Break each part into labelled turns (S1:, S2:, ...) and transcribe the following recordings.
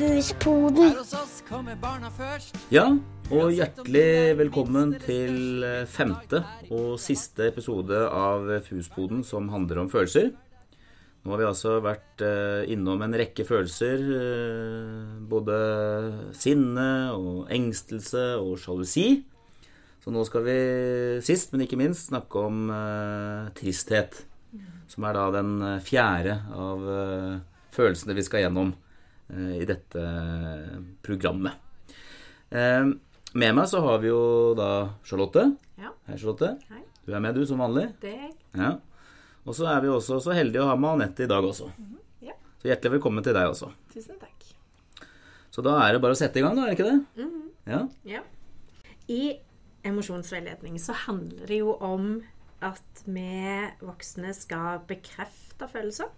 S1: Først.
S2: Ja, og hjertelig velkommen til femte og siste episode av Fuspoden som handler om følelser. Nå har vi altså vært eh, innom en rekke følelser. eh, Både sinne og engstelse og sjalusi. Så nå skal vi sist, men ikke minst, snakke om eh, tristhet. Som er da den eh, fjerde av eh, følelsene vi skal gjennom eh, i dette programmet. Eh, med meg så har vi jo da Charlotte.
S3: Ja.
S2: Hei, Charlotte.
S3: Hei.
S2: Du er med, du, som vanlig.
S3: Det er jeg.
S2: Ja. Og så er vi også så heldige å ha med Anette i dag også.
S3: Ja.
S2: Så hjertelig velkommen til deg også.
S3: Tusen takk.
S2: Så da er det bare å sette i gang, da, er det ikke det? Ja.
S3: Ja. I emosjonsveiledning så handler det jo om at vi voksne skal bekrefte følelser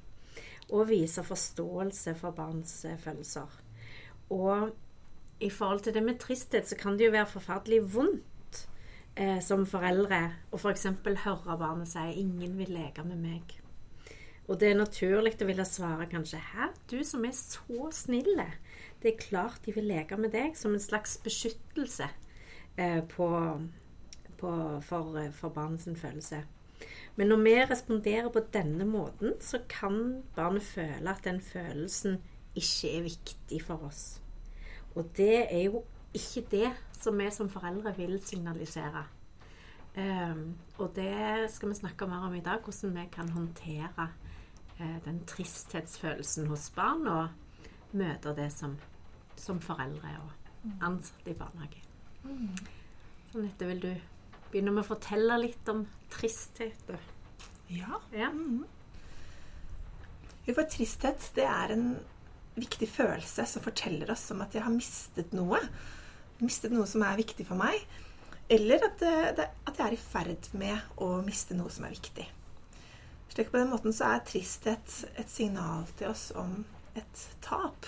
S3: og vise forståelse for barns eh, følelser. Og i forhold til det med tristhet så kan det jo være forferdelig vondt eh, som foreldre å f.eks. høre barnet si 'ingen vil leke med meg'. Og det er naturlig å ville svare kanskje 'hæ, du som er så snille'. Det er klart de vil leke med deg som en slags beskyttelse eh, på, på, for, eh, for barnets følelse. Men når vi responderer på denne måten, så kan barnet føle at den følelsen ikke er viktig for oss. Og det er jo ikke det som vi som foreldre vil signalisere. Um, og det skal vi snakke mer om i dag, hvordan vi kan håndtere uh, den tristhetsfølelsen hos barn, og møte det som, som foreldre og ansatte i barnehage. Sånn, dette vil du begynne med å fortelle litt om tristhet?
S4: Ja.
S3: Ja.
S4: Mm -hmm. For tristhet, det er en viktig følelse som forteller oss om at jeg har mistet noe. Mistet noe som er viktig for meg. Eller at, det, det, at jeg er i ferd med å miste noe som er viktig. Slik På den måten så er tristhet et signal til oss om et tap.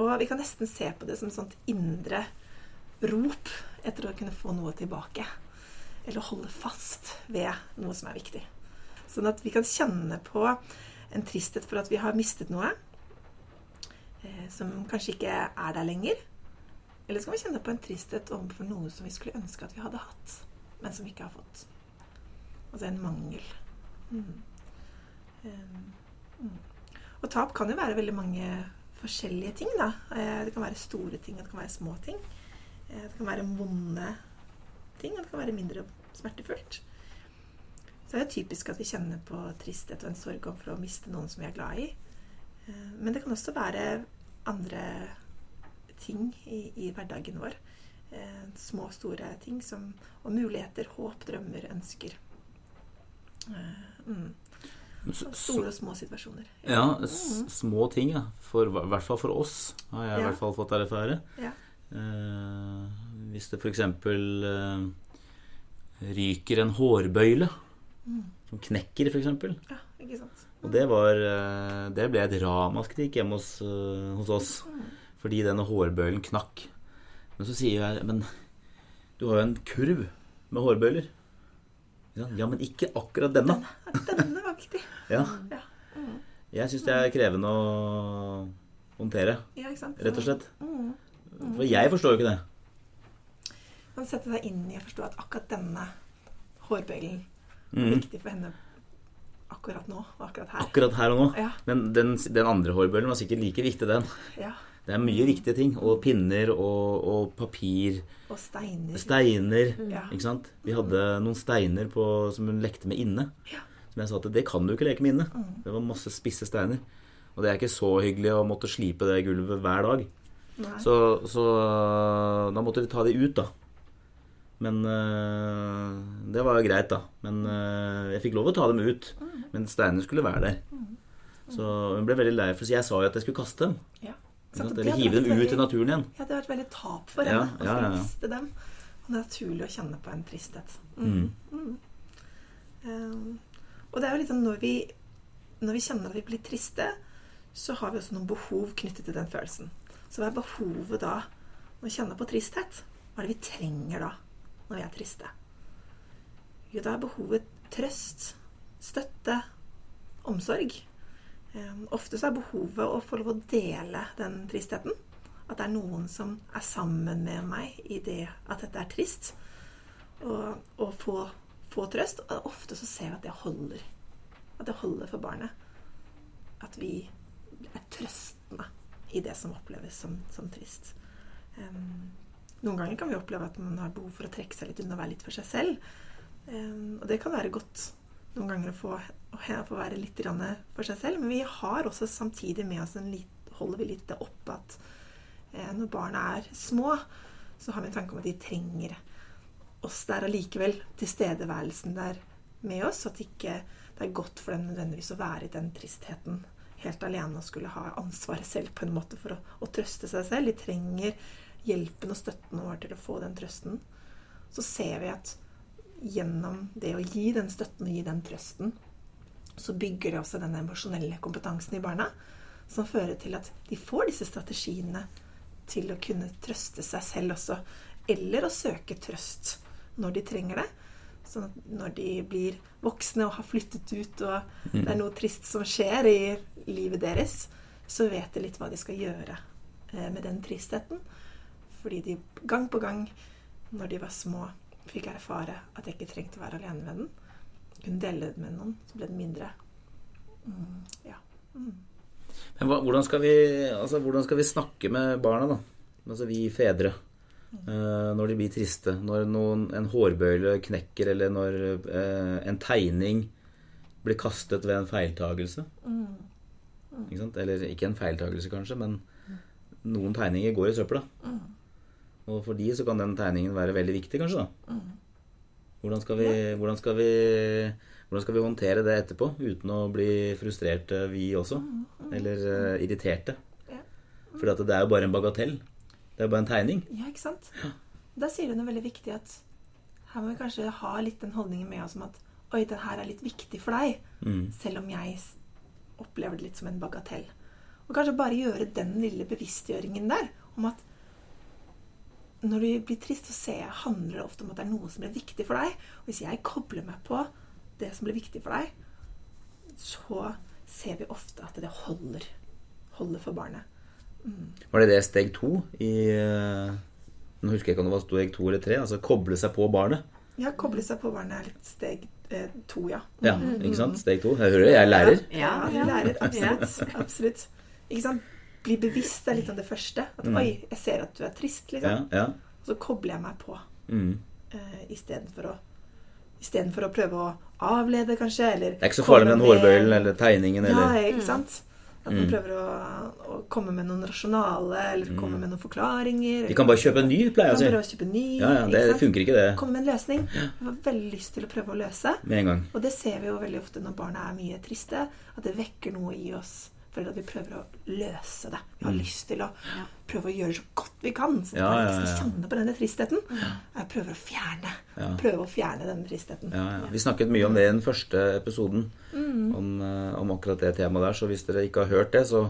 S4: Og vi kan nesten se på det som et sånt indre rop etter å kunne få noe tilbake. Eller holde fast ved noe som er viktig. Sånn at vi kan kjenne på en tristhet for at vi har mistet noe eh, som kanskje ikke er der lenger. Eller så kan vi kjenne på en tristhet overfor noe som vi skulle ønske at vi hadde hatt, men som vi ikke har fått. Altså en mangel. Mm. Um, mm. Og tap kan jo være veldig mange forskjellige ting, da. Eh, Det kan være store ting, og det kan være små ting. Eh, Det kan være vonde ting, og det kan være mindre smertefullt. Så det er typisk at vi kjenner på tristhet og en sorg over å miste noen som vi er glad i. Eh, Men det kan også være andre ting i, i hverdagen vår. Små Små, store ting som, og muligheter, håp, drømmer, ønsker. Eh, Mm. Store og små situasjoner.
S2: ja, s små ting, ja. For, I hvert fall for oss, har jeg i
S4: Ja.
S2: hvert fall fått erfare.
S4: Ja.
S2: Eh, hvis det f.eks. Eh, ryker en hårbøyle, som knekker, f.eks.
S4: ja, ikke sant.
S2: Og det var eh, Det ble et ramaskrik hjemme hos, eh, hos oss. Fordi denne hårbøylen knakk. Men så sier jeg Men du har jo en kurv med hårbøyler. Ja, ja, men ikke akkurat denne.
S4: Denne var viktig.
S2: Ja.
S4: Ja.
S2: Jeg syns det er krevende å håndtere,
S4: Ja, ikke sant?
S2: rett og slett.
S4: Mm.
S2: For jeg forstår jo ikke det.
S4: Man setter seg inn i å forstå at akkurat denne hårbøylen er
S2: Mhm.
S4: viktig for henne akkurat nå og akkurat her.
S2: Akkurat her og nå.
S4: Ja.
S2: Men den, den andre hårbøylen var sikkert like viktig, den.
S4: Ja.
S2: Det er mye viktige ting. Og pinner og, og papir.
S4: Og steiner.
S2: Steiner.
S4: Ja.
S2: Ikke sant? Vi hadde noen steiner på, som hun lekte med inne.
S4: Ja.
S2: Som jeg sa at det kan du ikke leke med inne.
S4: Mm.
S2: Det var masse spisse steiner. Og det er ikke så hyggelig å måtte slipe det gulvet hver dag. Så, så da måtte vi ta de ut, da. Men øh, det var jo greit, da. Men øh, jeg fikk lov å ta dem ut.
S4: Mm.
S2: Men steinene skulle være der. Så hun ble veldig lei for Jeg sa jo at jeg skulle kaste dem.
S4: Ja. Det
S2: Eller hive dem ut i naturen igjen.
S4: Ja, det har vært veldig tap for henne ja,
S2: ja, ja, ja.
S4: miste dem. Og det er naturlig å kjenne på en tristhet.
S2: Mm.
S4: Um, og det er jo sånn når vi, når vi kjenner at vi blir triste, så har vi også noen behov knyttet til den følelsen. Så hva er behovet da når vi kjenner på tristhet? Hva er det vi trenger da når vi er triste? Jo, da er behovet trøst, støtte, omsorg. Eh, ofte så er behovet å få lov å dele den tristheten. At det er noen som er sammen med meg i det at dette er trist. Og, og få, få trøst. Og ofte så ser vi at det holder. At det holder for barnet. At vi er trøstende i det som oppleves som, som trist. Um, noen ganger kan vi oppleve at man har behov for å trekke seg litt unna og være litt for seg selv. Um, og det kan være godt noen ganger å få, å få være litt for seg selv. Men vi har også samtidig med oss en litt, holder vi litt det oppe at eh, når barna er små, så har vi en tanke om at de trenger oss der allikevel. Tilstedeværelsen der med oss. At ikke det er godt for dem nødvendigvis å være i den tristheten helt alene og skulle ha ansvaret selv på en måte for å, å trøste seg selv. De trenger hjelpen og støtten vår til å få den trøsten. Så ser vi at gjennom det å gi den støtten og gi den trøsten, så bygger det også den emosjonelle kompetansen i barna, som fører til at de får disse strategiene til å kunne trøste seg selv også, eller å søke trøst når de trenger det. Sånn at når de blir voksne og har flyttet ut, og det er noe trist som skjer i livet deres, så vet de litt hva de skal gjøre eh, med den tristheten. Fordi de gang på gang, når de var små, fikk erfare at jeg ikke trengte å være alene med den. Kunne dele det med noen, så ble det mindre. Mm, ja. Mm.
S2: Men hva, hvordan, skal vi, altså, hvordan skal vi snakke med barna, da? Altså vi fedre. Uh, når de blir triste. Når noen, en hårbøyle knekker, eller når uh, en tegning blir kastet ved en feiltagelse. Mm. Mm. Ikke eller ikke en feiltagelse, kanskje, men noen tegninger går i søpla. Mm. Og for de så kan den tegningen være veldig viktig, kanskje. da. Hvordan skal, vi, hvordan, skal vi, hvordan skal vi håndtere det etterpå uten å bli frustrerte, vi også? Eller uh, irriterte? For det er jo bare en bagatell. Det er bare en tegning.
S4: Ja, ikke sant? Da sier du noe veldig viktig at her må vi kanskje ha litt den holdningen med oss om at oi, den her er litt viktig for deg. Mm. Selv om jeg opplever det litt som en bagatell. Og kanskje bare gjøre den lille bevisstgjøringen der om at når du blir trist, så ser jeg, handler det ofte om at det er noe som blir viktig for deg. Og hvis jeg kobler meg på det som blir viktig for deg, så ser vi ofte at det holder. Holder for barnet.
S2: Var det det steg to i eh, Nå husker jeg ikke om det var steg to eller tre. Altså koble seg på barnet.
S4: Ja, koble seg på barnet er litt steg eh, to, ja.
S2: Ja, mm. ikke sant? Steg to. Jeg hører det, jeg er lærer.
S4: Ja, ja lærer. Absolutt. absolutt. Ikke sant? Bli bevisst er litt av det første. At mm. 'oi, jeg ser at du er trist', liksom. Ja, ja. Så kobler jeg meg på. Mm. Uh, Istedenfor å Istedenfor å prøve å avlede, kanskje. Eller
S2: det er ikke så farlig med den hårbøylen eller tegningen. Eller.
S4: Ja, ikke sant? At man mm. prøver å, å, komme med noen rasjonale eller mm. komme med noen forklaringer.
S2: De kan bare kjøpe en ny, pleier jeg
S4: å si.
S2: Ja, ja, det, ikke funker ikke, det.
S4: Komme med en løsning. Jeg har veldig lyst til å prøve å løse.
S2: Med en gang.
S4: Og det ser vi jo veldig ofte når barna er mye triste, at det vekker noe i oss for at vi prøver å løse det. Vi har mm. lyst til å prøve å gjøre det så godt vi kan. Så ja, ja, ja. kjenne på denne tristheten. Jeg prøver å fjerne prøve å fjerne denne tristheten.
S2: Vi snakket mye om det i den første episoden, mm. om, eh, om, akkurat det temaet der. Så hvis dere ikke har hørt det, så,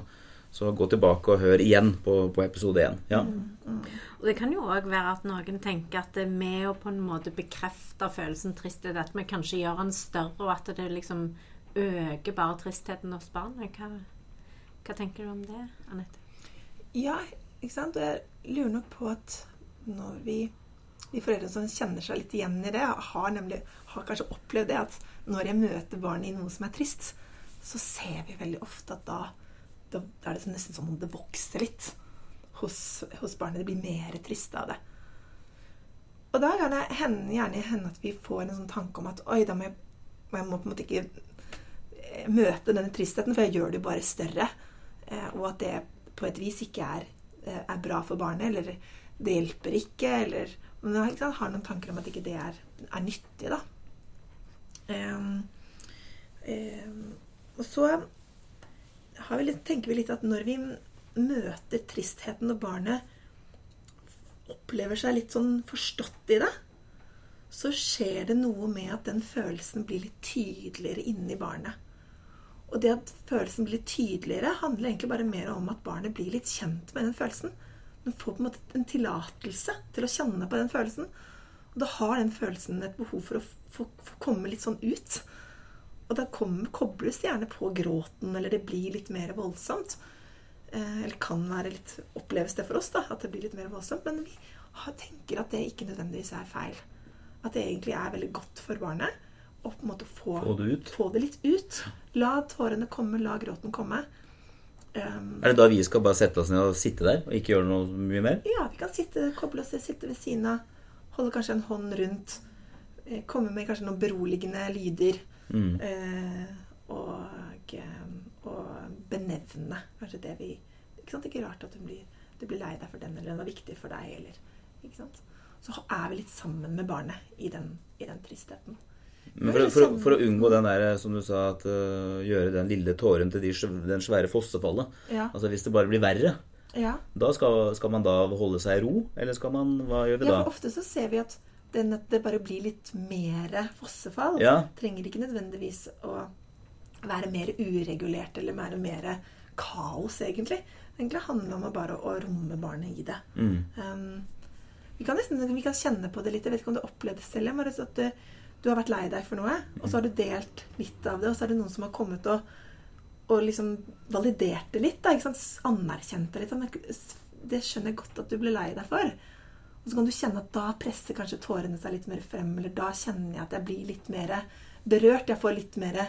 S2: så gå tilbake og hør igjen på, på episode én. Ja. Mm.
S3: Mm. Og Det kan jo òg være at noen tenker at det er med å på en måte bekrefte følelsen tristhet, at vi kanskje gjør den større, og at det liksom øker bare tristheten hos barnet. Hva hva tenker du om det, Anette?
S4: Ja, ikke sant. Og jeg lurer nok på at når vi de foreldrene som kjenner seg litt igjen i det, har, nemlig, har kanskje opplevd det at når jeg møter barn i noe som er trist, så ser vi veldig ofte at da, da, er det nesten som om det vokser litt hos, hos barnet. Det blir mer trist av det. Og da kan det hende, gjerne hende at vi får en sånn tanke om at oi, da må jeg, jeg må på en måte ikke møte denne tristheten, for jeg gjør det jo bare større. Eh, og at det på et vis ikke er, eh, er bra for barnet, eller det hjelper ikke, eller Men jeg har noen tanker om at ikke det er, er nyttig, da. Um, um, og så vi litt, tenker vi litt at når vi møter tristheten og barnet opplever seg litt sånn forstått i det, så skjer det noe med at den følelsen blir litt tydeligere inni barnet. Og det at følelsen blir tydeligere, handler egentlig bare mer om at barnet blir litt kjent med den følelsen. Den får på en måte en tillatelse til å kjenne på den følelsen. Og da har den følelsen et behov for å få, få komme litt sånn ut. og da kommer, kobles det gjerne på gråten, eller det blir litt mer voldsomt. Eh, eller kan være litt Oppleves det for oss, da, at det blir litt mer voldsomt. Men vi tenker at det ikke nødvendigvis er feil. At det egentlig er veldig godt for barnet å på en måte få,
S2: Få det
S4: få det litt ut. La tårene komme, la gråten komme. Um,
S2: Er det da vi skal bare sette oss ned og sitte der og ikke gjøre noe mye mer?
S4: ja, vi kan sitte, koble oss, sitte ved siden av, holde kanskje en hånd rundt, eh, komme med kanskje noen beroligende lyder.
S2: Mm.
S4: Eh, og, eh, og benevne kanskje det vi ikke sant? Det er ikke rart at du blir, du blir lei deg for den, eller den var viktig for deg, eller ikke sant? Så er vi litt sammen med barnet i den, i den tristheten.
S2: Men for, for, å- for å unngå den der, som du sa, at uh, gjøre den lille tåren til de, den svære fossefallet
S4: Ja.
S2: Altså Hvis det bare blir verre,
S4: ja.
S2: da skal, skal man da holde seg i ro? Eller skal man Hva gjør vi
S4: ja, for ofte så ser vi at den, det bare blir litt mer fossefall.
S2: Ja.
S4: Trenger ikke nødvendigvis å være mer uregulert eller være mer kaos, egentlig. Det egentlig handler om å bare å romme barnet i det.
S2: Mm.
S4: Um, vi, kan nesten, vi kan kjenne på det litt. Jeg vet ikke om du opplevde det selv. Bare så at du, du har vært lei deg for noe, og så har du delt litt av det, og så er det noen som har kommet og, og liksom validert det litt. Da, ikke sant? Anerkjent det litt. Det skjønner jeg godt at du ble lei deg for. Og så kan du kjenne at da presser kanskje tårene seg litt mer frem, eller da kjenner jeg at jeg blir litt mer berørt. Jeg får litt mer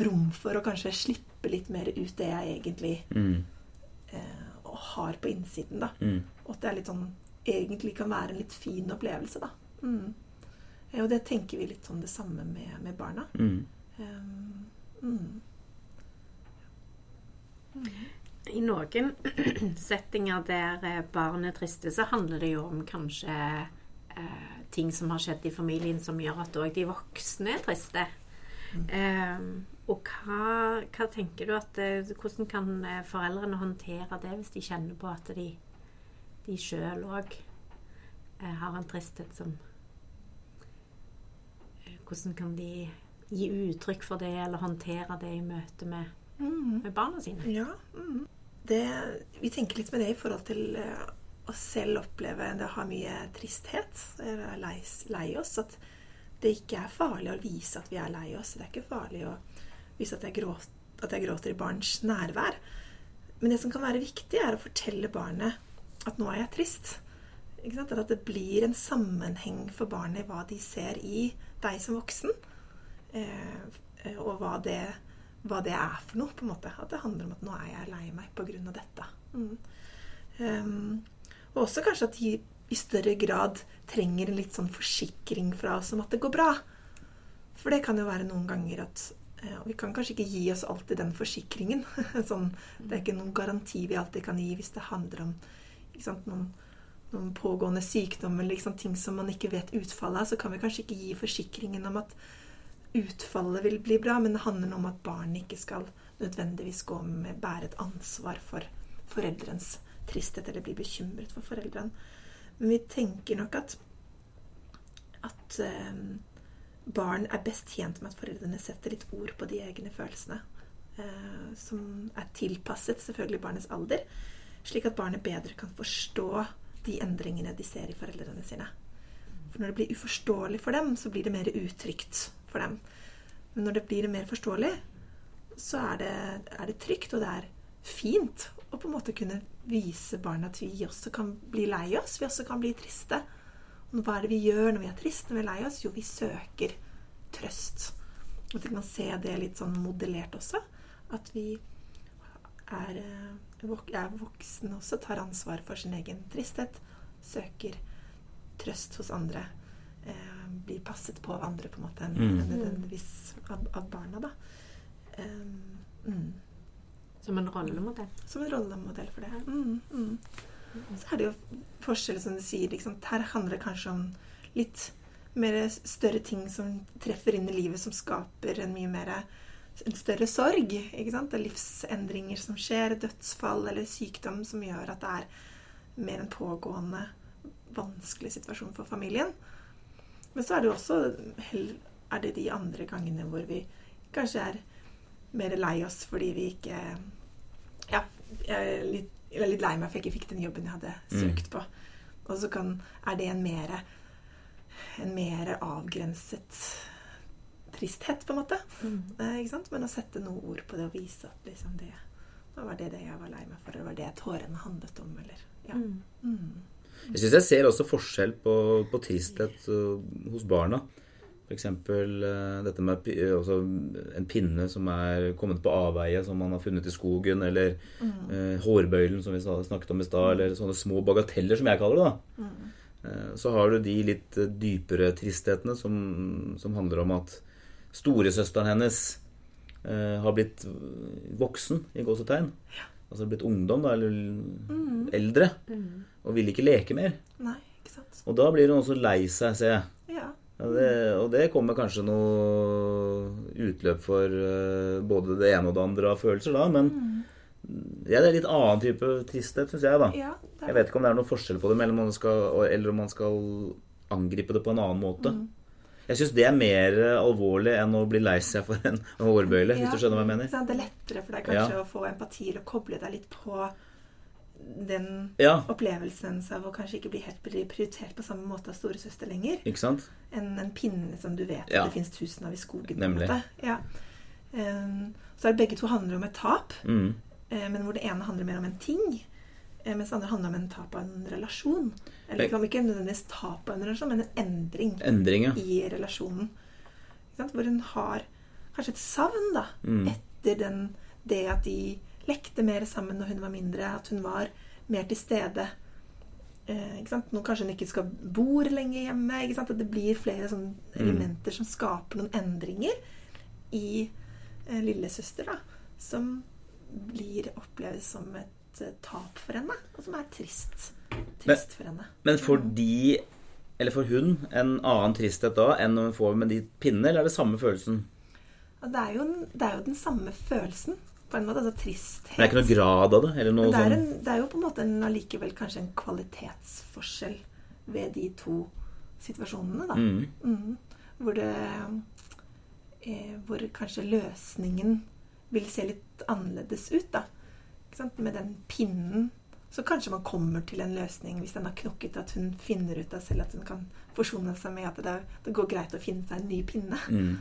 S4: rom for å kanskje slippe litt mer ut det jeg egentlig
S2: Mm.
S4: eh, har på innsiden. da.
S2: Mm.
S4: Og at det er litt sånn, egentlig kan være en litt fin opplevelse, da. Mm. Eh, Og det tenker vi litt sånn det samme med, med barna.
S2: Mm.
S4: Um, mm.
S3: I noen settinger der barnet barn er triste, så handler det jo om kanskje eh, ting som har skjedd i familien som gjør at òg de voksne er triste. Eh, og hva, hva tenker du at eh, Hvordan kan eh, foreldrene håndtere det hvis de kjenner på at de, de sjøl òg eh, har en tristhet som eh, Hvordan kan de gi uttrykk for det, eller håndtere det i møte med,
S4: Mm.
S3: med barna sine?
S4: Ja. Mm. Det, vi tenker litt med det i forhold til eh, å selv oppleve det å ha mye tristhet, eller er lei, lei oss. At det ikke er farlig å vise at vi er lei oss. Det er ikke farlig å vise at jeg, gråt, at jeg gråter i barns nærvær. Men det som kan være viktig, er å fortelle barnet at nå er jeg trist. At det blir en sammenheng for barnet i hva de ser i deg som voksen. Eh, og hva det, hva det er for noe, på en måte. At det handler om at nå er jeg lei meg pga. dette. Mm. Um, og også kanskje at de i større grad trenger en litt sånn forsikring fra oss om at det går bra. For det kan jo være noen ganger at eh, Og vi kan kanskje ikke gi oss alltid den forsikringen. sånn, det er ikke noen garanti vi alltid kan gi hvis det handler om sant, noen, noen pågående sykdom eller liksom, ting som man ikke vet utfallet av. Så kan vi kanskje ikke gi forsikringen om at utfallet vil bli bra, men det handler om at barnet ikke skal nødvendigvis gå med bære et ansvar for foreldrens tristhet eller bli bekymret for foreldrene. Men vi tenker nok at at eh, barn er best tjent med at foreldrene setter litt ord på de egne følelsene. Eh, som er tilpasset selvfølgelig barnets alder, slik at barnet bedre kan forstå de endringene de ser i foreldrene sine. For når det blir uforståelig for dem, så blir det mer utrygt for dem. Men når det blir mer forståelig, så er det, er det trygt, og det er fint å på en måte kunne vise barna at vi også kan bli lei oss, vi også kan bli triste. Og hva er det vi gjør når vi er triste, når vi er lei oss? Jo, vi søker trøst. Og vi kan se det litt sånn modellert også. At vi er, eh, er voksen også, tar ansvar for sin egen tristhet. Søker trøst hos andre. Eh, blir passet på av andre på en måte enn
S2: Mm.
S4: nødvendigvis av, av barna, da. Um, mm.
S3: Som en rollemodell.
S4: Som en rollemodell for det. Mm, mm. Så er det jo forskjell, som du sier. Liksom. Her handler det kanskje om litt mer større ting som treffer inn i livet, som skaper en mye mer en større sorg. Ikke sant? Det er livsendringer som skjer, dødsfall eller sykdom som gjør at det er mer en pågående vanskelig situasjon for familien. Men så er det jo også er det de andre gangene hvor vi kanskje er mer lei oss fordi vi ikke Ja, jeg er litt, jeg er litt lei meg for jeg ikke fikk den jobben jeg hadde
S2: Mm.
S4: søkt på. Og så kan, er det en mer en mer avgrenset tristhet, på en måte. Eh, ikke sant? Men å sette noen ord på det og vise at liksom det det var det, det jeg var lei meg for, eller var det tårene handlet om, eller ja. Mm.
S2: Jeg syns jeg ser også forskjell på, på tristhet uh, hos barna. F.eks. Uh, dette med uh, altså en pinne som er kommet på avveie, som man har funnet i skogen, eller uh, hårbøylen, som vi snakket om i stad, eller sånne små bagateller, som jeg kaller det. da. Uh, Så har du de litt dypere tristhetene som, som handler om at storesøsteren hennes eh, har blitt voksen, i gåsetegn. Altså blitt ungdom, da, eller eldre. Og vil ikke leke mer.
S4: Nei, ikke sant.
S2: Og da blir hun også lei seg, ser jeg.
S4: Ja.
S2: Ja, det, og det kommer kanskje noe utløp for uh, både det ene og det andre av følelser da, men ja, det er litt annen type tristhet, syns jeg, da.
S4: ja
S2: Jeg vet ikke om det er noen forskjell på det, eller om man skal, eller om man skal angripe det på en annen måte. Jeg syns det er mer eh, alvorlig enn å bli lei seg for en hårbøyle, hvis du skjønner hva jeg mener.
S4: Det er lettere for deg kanskje å få empati eller koble deg litt på den
S2: Ja,
S4: opplevelsen av å kanskje ikke bli helt prioritert på samme måte av storesøster lenger,
S2: ikke sant?
S4: enn en pinne som du vet
S2: Ja.
S4: at det fins tusen av i skogen.
S2: Nemlig.
S4: Ja. Um, så er det begge to handler om et tap,
S2: Mm.
S4: eh, men hvor det ene handler mer om en ting, mens det andre handler om en tap av en relasjon. Eller liksom ikke nødvendigvis tap av en relasjon, men en endring
S2: Endring, ja.
S4: i relasjonen. Hvor hun har kanskje et savn da,
S2: Mm.
S4: etter den, det at de lekte mer sammen når hun var mindre, at hun var mer til stede. Eh? Nå kanskje hun ikke skal bo lenge hjemme. At det blir flere sånne elementer som skaper noen endringer i eh, lillesøster, da, som blir oppleves som et eh, tap for henne, og som er trist. Trist for henne.
S2: Men får de, eller for hun, en annen tristhet da enn når hun får med de pinnene, eller er det samme følelsen?
S4: Det, er jo det er jo den samme følelsen, på en måte. Altså tristhet.
S2: Men det er ikke noe grad av det? Eller noe
S4: det er,
S2: sånn
S4: en, det er jo på en måte en, allikevel kanskje en kvalitetsforskjell ved de to situasjonene, da.
S2: mm.
S4: Mm. Hvor det eh, Hvor kanskje løsningen vil se litt annerledes ut, da. Med den pinnen så kanskje man kommer til en løsning hvis den har knokket, at hun finner ut av selv at hun kan forsone seg med at det, det går greit å finne seg en ny pinne.
S2: Mm.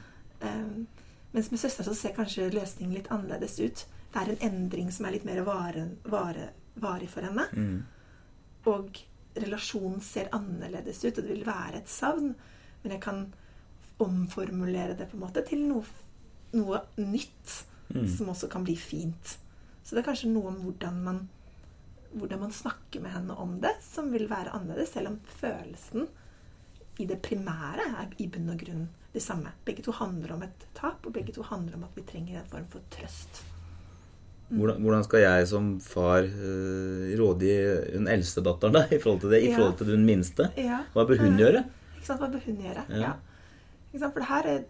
S4: Um, mens med søster så ser kanskje løsningen litt annerledes ut. Det er en endring som er litt mer vare, vare, varig for henne.
S2: Mm.
S4: Og relasjonen ser annerledes ut, og det vil være et savn. Men jeg kan omformulere det på en måte til noe, noe nytt,
S2: Mm.
S4: som også kan bli fint. Så det er kanskje noe om hvordan man, hvordan man snakker med henne om det, som vil være annerledes, selv om følelsen i det primære er i bunn og grunn det samme. Begge to handler om et tap, og begge to handler om at vi trenger en form for trøst.
S2: Hvordan, hvordan skal jeg som far uh, rådgi den eldste datteren da, i forhold til det, i
S4: Ja.
S2: forhold til den minste?
S4: Ja.
S2: Hva bør hun
S4: Eh,
S2: gjøre?
S4: Ikke sant? Hva bør hun gjøre?
S2: Ja.
S4: For det her er,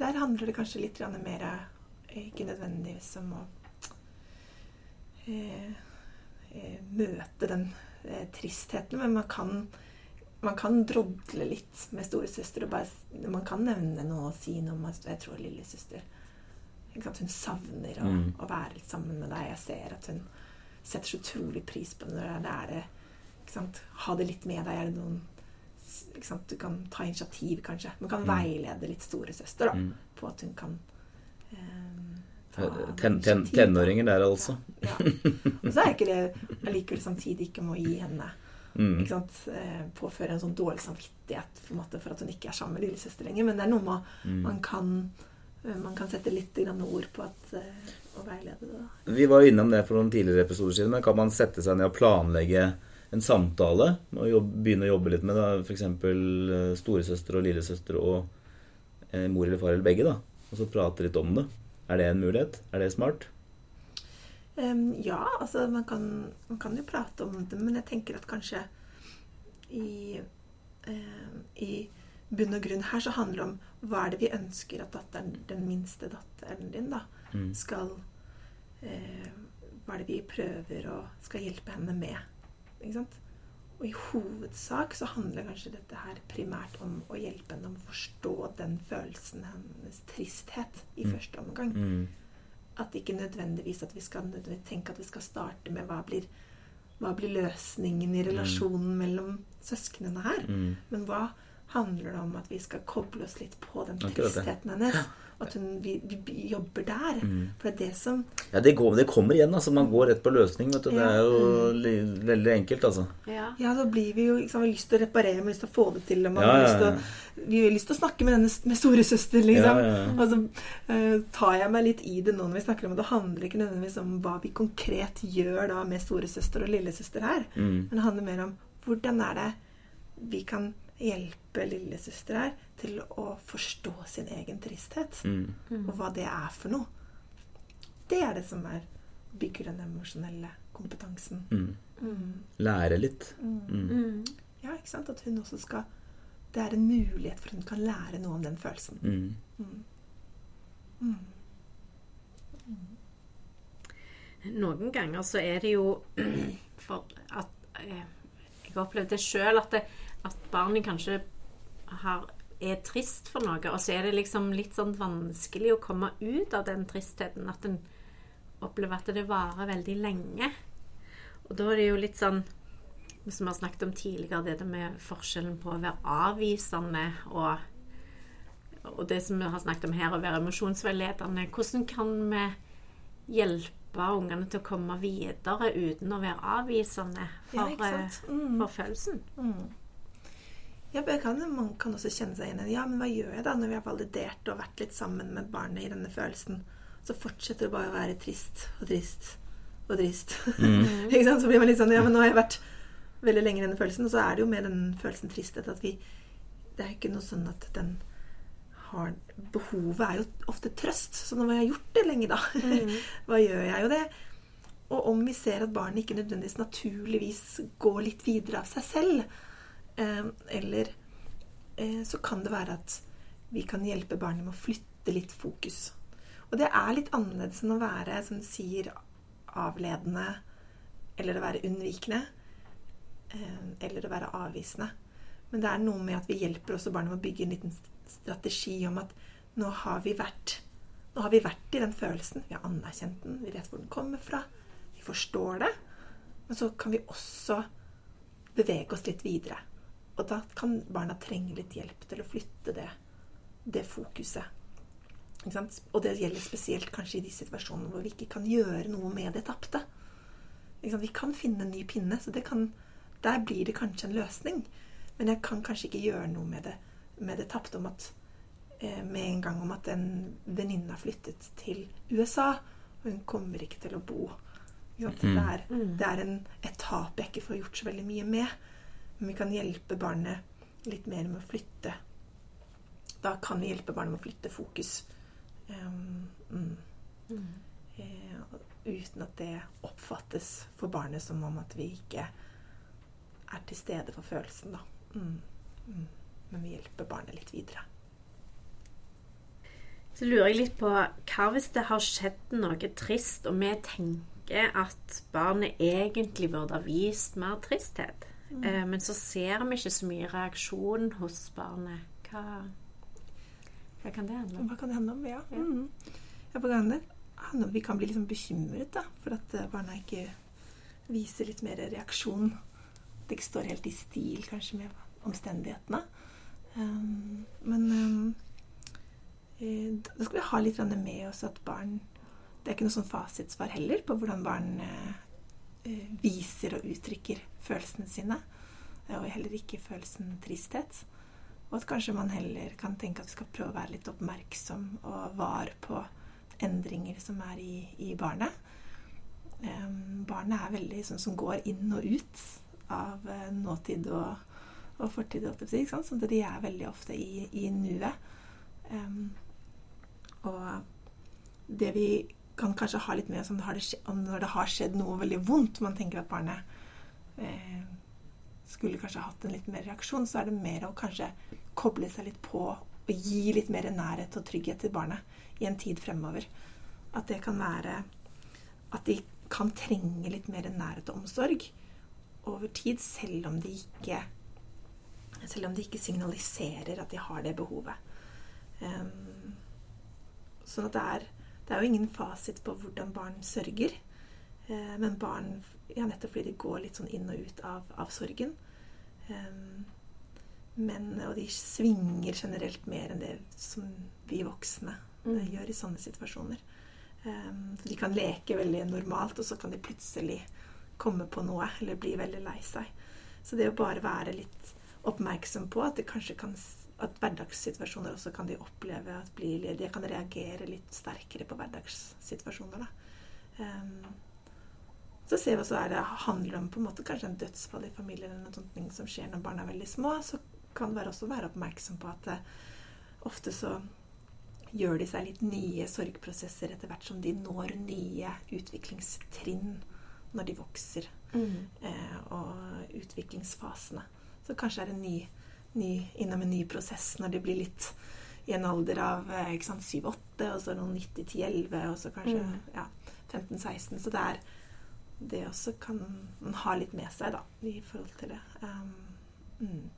S4: der handler det kanskje litt mer eh, Ikke nødvendigvis om å eh, eh, møte den eh, tristheten, men man kan man kan drodle litt med storesøster. og bare, Man kan nevne noe og si noe om at jeg tror lillesøster? Hun savner å,
S2: Mm.
S4: å være litt sammen med deg. Jeg ser at hun setter så utrolig pris på det når det er det. Ha det litt med deg. Er det noen? Du kan ta initiativ, kanskje. Man kan
S2: Mm.
S4: veilede litt storesøster da,
S2: Mm.
S4: på at hun kan eh,
S2: Ten, ten, tenåringer der, altså.
S4: Ja. Og så er ikke det allikevel samtidig ikke må gi henne
S2: Mm.
S4: Eh, påføre en sånn dårlig samvittighet måte, for at hun ikke er sammen med lillesøster lenger. Men det er noe med
S2: Mm.
S4: man kan eh, man kan sette litt ord på at, eh, å veilede det. da.
S2: Vi var jo innom det for noen tidligere episoder siden, men kan man sette seg ned og planlegge en samtale og jobbe, begynne å jobbe litt med f.eks. storesøster og lillesøster og eh, mor eller far eller begge, da, og så prate litt om det? Er det en mulighet? Er det smart?
S4: Um, ja, altså man kan, man kan jo prate om det, men jeg tenker at kanskje i, em, i bunn og grunn her så handler det om hva er det vi ønsker at datteren, den minste datteren din da,
S2: Mm.
S4: skal uh, Hva er det vi prøver og skal hjelpe henne med? Ikke sant? Og i hovedsak så handler kanskje dette her primært om å hjelpe henne å forstå den følelsen, hennes tristhet, i
S2: Mm.
S4: første omgang
S2: Mm.
S4: at ikke nødvendigvis at vi skal nødvendigvis tenke at vi skal starte med hva blir, hva blir løsningen i relasjonen mellom søsknene her.
S2: Mm.
S4: Men hva handler det om at vi skal koble oss litt på den tristheten hennes. At hun, vi, vi jobber der.
S2: Mm.
S4: For det er det som
S2: Ja, det, går, det kommer igjen. altså Man går rett på løsning. vet du. Det er jo li, veldig enkelt, altså.
S3: Ja.
S4: Ja, så blir vi jo liksom, har lyst til å reparere, vi har lyst til å få det til. Og man
S2: Ja,
S4: har
S2: ja,
S4: lyst til å, vi har lyst til å snakke med denne med storesøster, liksom.
S2: Ja, ja, ja.
S4: Og så uh, tar jeg meg litt i det nå når vi snakker om det. Det handler ikke nødvendigvis om hva vi konkret gjør da med storesøster og lillesøster her.
S2: Mm.
S4: Men det handler mer om hvordan er det vi kan hjelpe lillesøster her til å forstå sin egen tristhet.
S2: Mm.
S4: Og hva det er for noe. Det er det som er, bygger den emosjonelle kompetansen.
S2: Mm.
S4: Mm.
S2: Lære litt.
S4: Mm.
S2: Mm.
S3: Mm.
S4: Ja, ikke sant? At hun også skal Det er en mulighet for hun kan lære noe om den følelsen.
S2: Mm.
S4: Mm. Mm.
S3: Noen ganger så er det jo for at eh, Jeg har opplevd det sjøl at, at barnet kanskje har, er trist for noe, og så er det liksom litt sånn vanskelig å komme ut av den tristheten. At en opplever at det varer veldig lenge. Og da er det jo litt sånn Som vi har snakket om tidligere, det med forskjellen på å være avvisende og og det som vi har snakket om her, å være emosjonsveiledende. Hvordan kan vi hjelpe ungene til å komme videre uten å være avvisende for,
S4: ja. Mm.
S3: eh, for følelsen?
S4: Mm. Ja, kan, man kan også kjenne seg igjen i Ja, men hva gjør jeg da når vi har validert og vært litt sammen med barnet i denne følelsen? Så fortsetter det bare å være trist og trist og trist.
S2: Mm.
S4: ikke sant? Så blir man litt sånn Ja, men nå har jeg vært veldig lenge i denne følelsen, og så er det jo med den følelsen tristhet at vi Det er ikke noe sånn at den har Behovet er jo ofte trøst. Så nå har jeg gjort det lenge, da, hva gjør jeg jo det? Og om vi ser at barnet ikke nødvendigvis naturligvis går litt videre av seg selv, eller eh, så kan det være at vi kan hjelpe barnet med å flytte litt fokus. Og det er litt annerledes enn å være, som du sier, avledende, eller å være unnvikende, eh, eller å være avvisende. Men det er noe med at vi hjelper også barnet med å bygge en liten strategi om at nå har vi vært nå har vi vært i den følelsen. Vi har anerkjent den. Vi vet hvor den kommer fra. Vi forstår det. Men så kan vi også bevege oss litt videre. Og da kan barna trenge litt hjelp til å flytte det, det fokuset. Ikke sant? Og det gjelder spesielt kanskje i de situasjonene hvor vi ikke kan gjøre noe med det tapte. Ikke sant? Vi kan finne en ny pinne, så det kan, der blir det kanskje en løsning. Men jeg kan kanskje ikke gjøre noe med det, med det tapte om at eh, med en gang om at en venninne har flyttet til USA, og hun kommer ikke til å bo. Ikke sant?
S2: Mm.
S4: Det, er, det er en, et tap jeg ikke får gjort så veldig mye med. Men vi kan hjelpe barnet litt mer med å flytte. Da kan vi hjelpe barnet med å flytte fokus. Um, mm. Eh, uten at det oppfattes for barnet som om at vi ikke er til stede for følelsen, da. Mm. Mm. Men vi hjelper barnet litt videre.
S3: Så lurer jeg litt på hva hvis det har skjedd noe trist, og vi tenker at barnet egentlig burde ha vist mer tristhet, eh, men så ser vi ikke så mye reaksjon hos barnet. Hva, hva kan det handle om?
S4: Hva kan det handle om? Ja.
S3: Ja.
S4: Mm. ja kan det? Vi kan bli liksom bekymret da, for at eh, barna ikke viser litt mer reaksjon. Det ikke står helt i stil kanskje med omstendighetene. Um, men um, da skal vi ha litt med oss at barn Det er ikke noe sånn fasitsvar heller på hvordan barn viser og uttrykker følelsene sine. eh, Og heller ikke følelsen tristhet. Og at kanskje man heller kan tenke at vi skal prøve å være litt oppmerksom og var på endringer som er i, i barnet. Um, barnet er veldig sånn som går inn og ut av uh, nåtid og, og fortid. Sånn at de er veldig ofte i, i nuet. Um, og det vi kan kanskje ha litt med oss om, det har det skje, om det har skjedd noe veldig vondt, man tenker at barnet eh, skulle kanskje hatt en litt mer reaksjon, så er det mer å kanskje koble seg litt på og gi litt mer nærhet og trygghet til barnet i en tid fremover. At det kan være At de kan trenge litt mer nærhet og omsorg over tid, selv om de ikke selv om de ikke signaliserer at de har det behovet. Um, sånn at det er, det er jo ingen fasit på hvordan barn sørger. Eh, men barn ja, nettopp fordi de går litt sånn inn og ut av, av sorgen. Um, Men, og de svinger generelt mer enn det som vi voksne
S3: Mm.
S4: eh, gjør i sånne situasjoner. De kan leke veldig normalt, og så kan de plutselig komme på noe eller bli veldig lei seg. Så det å bare være litt oppmerksom på at det kanskje kan at hverdagssituasjoner også kan de oppleve at blir, De kan reagere litt sterkere på hverdagssituasjoner. Da. Um, så ser vi også er det handler om på en måte kanskje en dødsfall i familien eller noe sånt som skjer når barna er veldig små, så kan det også være oppmerksom på at uh, ofte så gjør de seg litt nye sorgprosesser etter hvert som de når nye utviklingstrinn når de vokser.
S3: Mm.
S4: Uh, og utviklingsfasene. Så kanskje er det en ny, ny, innom en ny prosess når de blir litt i en alder av eh, ikke 7-8, og så noen 90-10-11, og så kanskje
S3: Mm.
S4: ja, 15-16. Så det er det også kan man ha litt med seg, da, i forhold til det. Um, mm.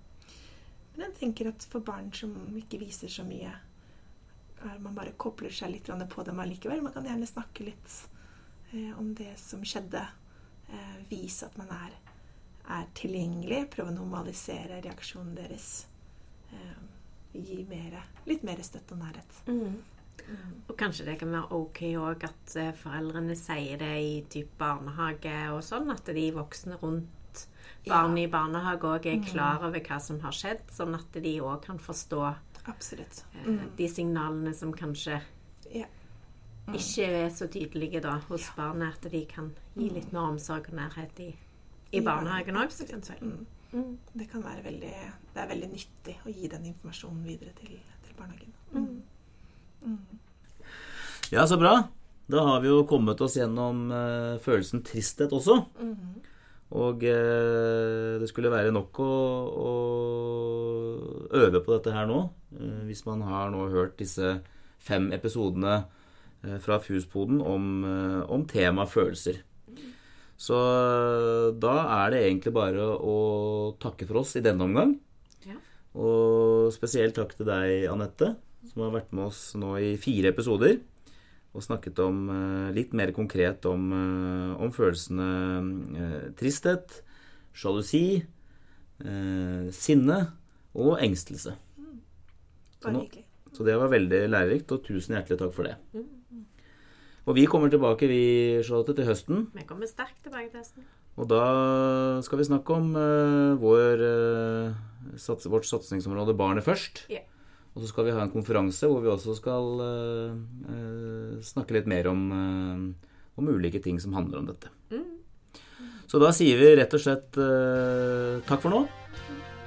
S4: Men jeg tenker at for barn som ikke viser så mye, er man bare kobler seg litt på dem allikevel. Man kan gjerne snakke litt eh, om det som skjedde. Eh, vise at man er, er tilgjengelig. Prøve å normalisere reaksjonen deres. Eh, gi mer, litt mer støtte og nærhet.
S3: Mm. Og kanskje det kan være ok òg at eh, foreldrene sier det i typ barnehage og sånn, at de voksne rundt barnet i barnehage òg er klar over hva som har skjedd, sånn at de òg kan forstå eh,
S4: Mm.
S3: de signalene som kanskje
S4: Ja.
S3: ikke er så tydelige da hos barnet, at de kan gi litt mer omsorg og nærhet i, i barnehagen òg, f.eks.
S4: Mm.
S3: Mm.
S4: Det kan være veldig, det er veldig nyttig å gi den informasjonen videre til, til barnehagen.
S3: Mm.
S4: Mm.
S2: Ja, så bra. Da har vi jo kommet oss gjennom uh, følelsen tristhet også.
S4: Mm.
S2: Og uh, det skulle være nok å, å øve på dette her nå. Uh, hvis man har nå hørt disse fem episodene fra Fuspoden om, om temaet følelser. Så eh, da er det egentlig bare å takke for oss i denne omgang.
S3: Ja.
S2: Og spesielt takk til deg, Anette, som har vært med oss nå i fire episoder. Og snakket om eh, litt mer konkret om, eh, om følelsene tristhet, sjalusi, sinne og engstelse.
S4: Bare
S2: nå-
S4: hyggelig.
S2: Så det var veldig lærerikt, og tusen hjertelig takk for det. Og vi kommer tilbake, vi, Charlotte, til høsten.
S3: Vi kommer sterkt tilbake til høsten.
S2: Og da skal vi snakke om uh, vår, uh, sats, vårt satsingsområde Barnet først.
S3: Yeah.
S2: Og så skal vi ha en konferanse hvor vi også skal uh, eh, snakke litt mer om, om ulike ting som handler om dette. Så da sier vi rett og slett takk for nå.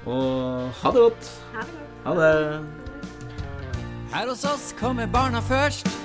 S2: Og ha det godt.
S3: Ha det godt.
S2: Ha det.
S1: Her hos oss kommer barna først.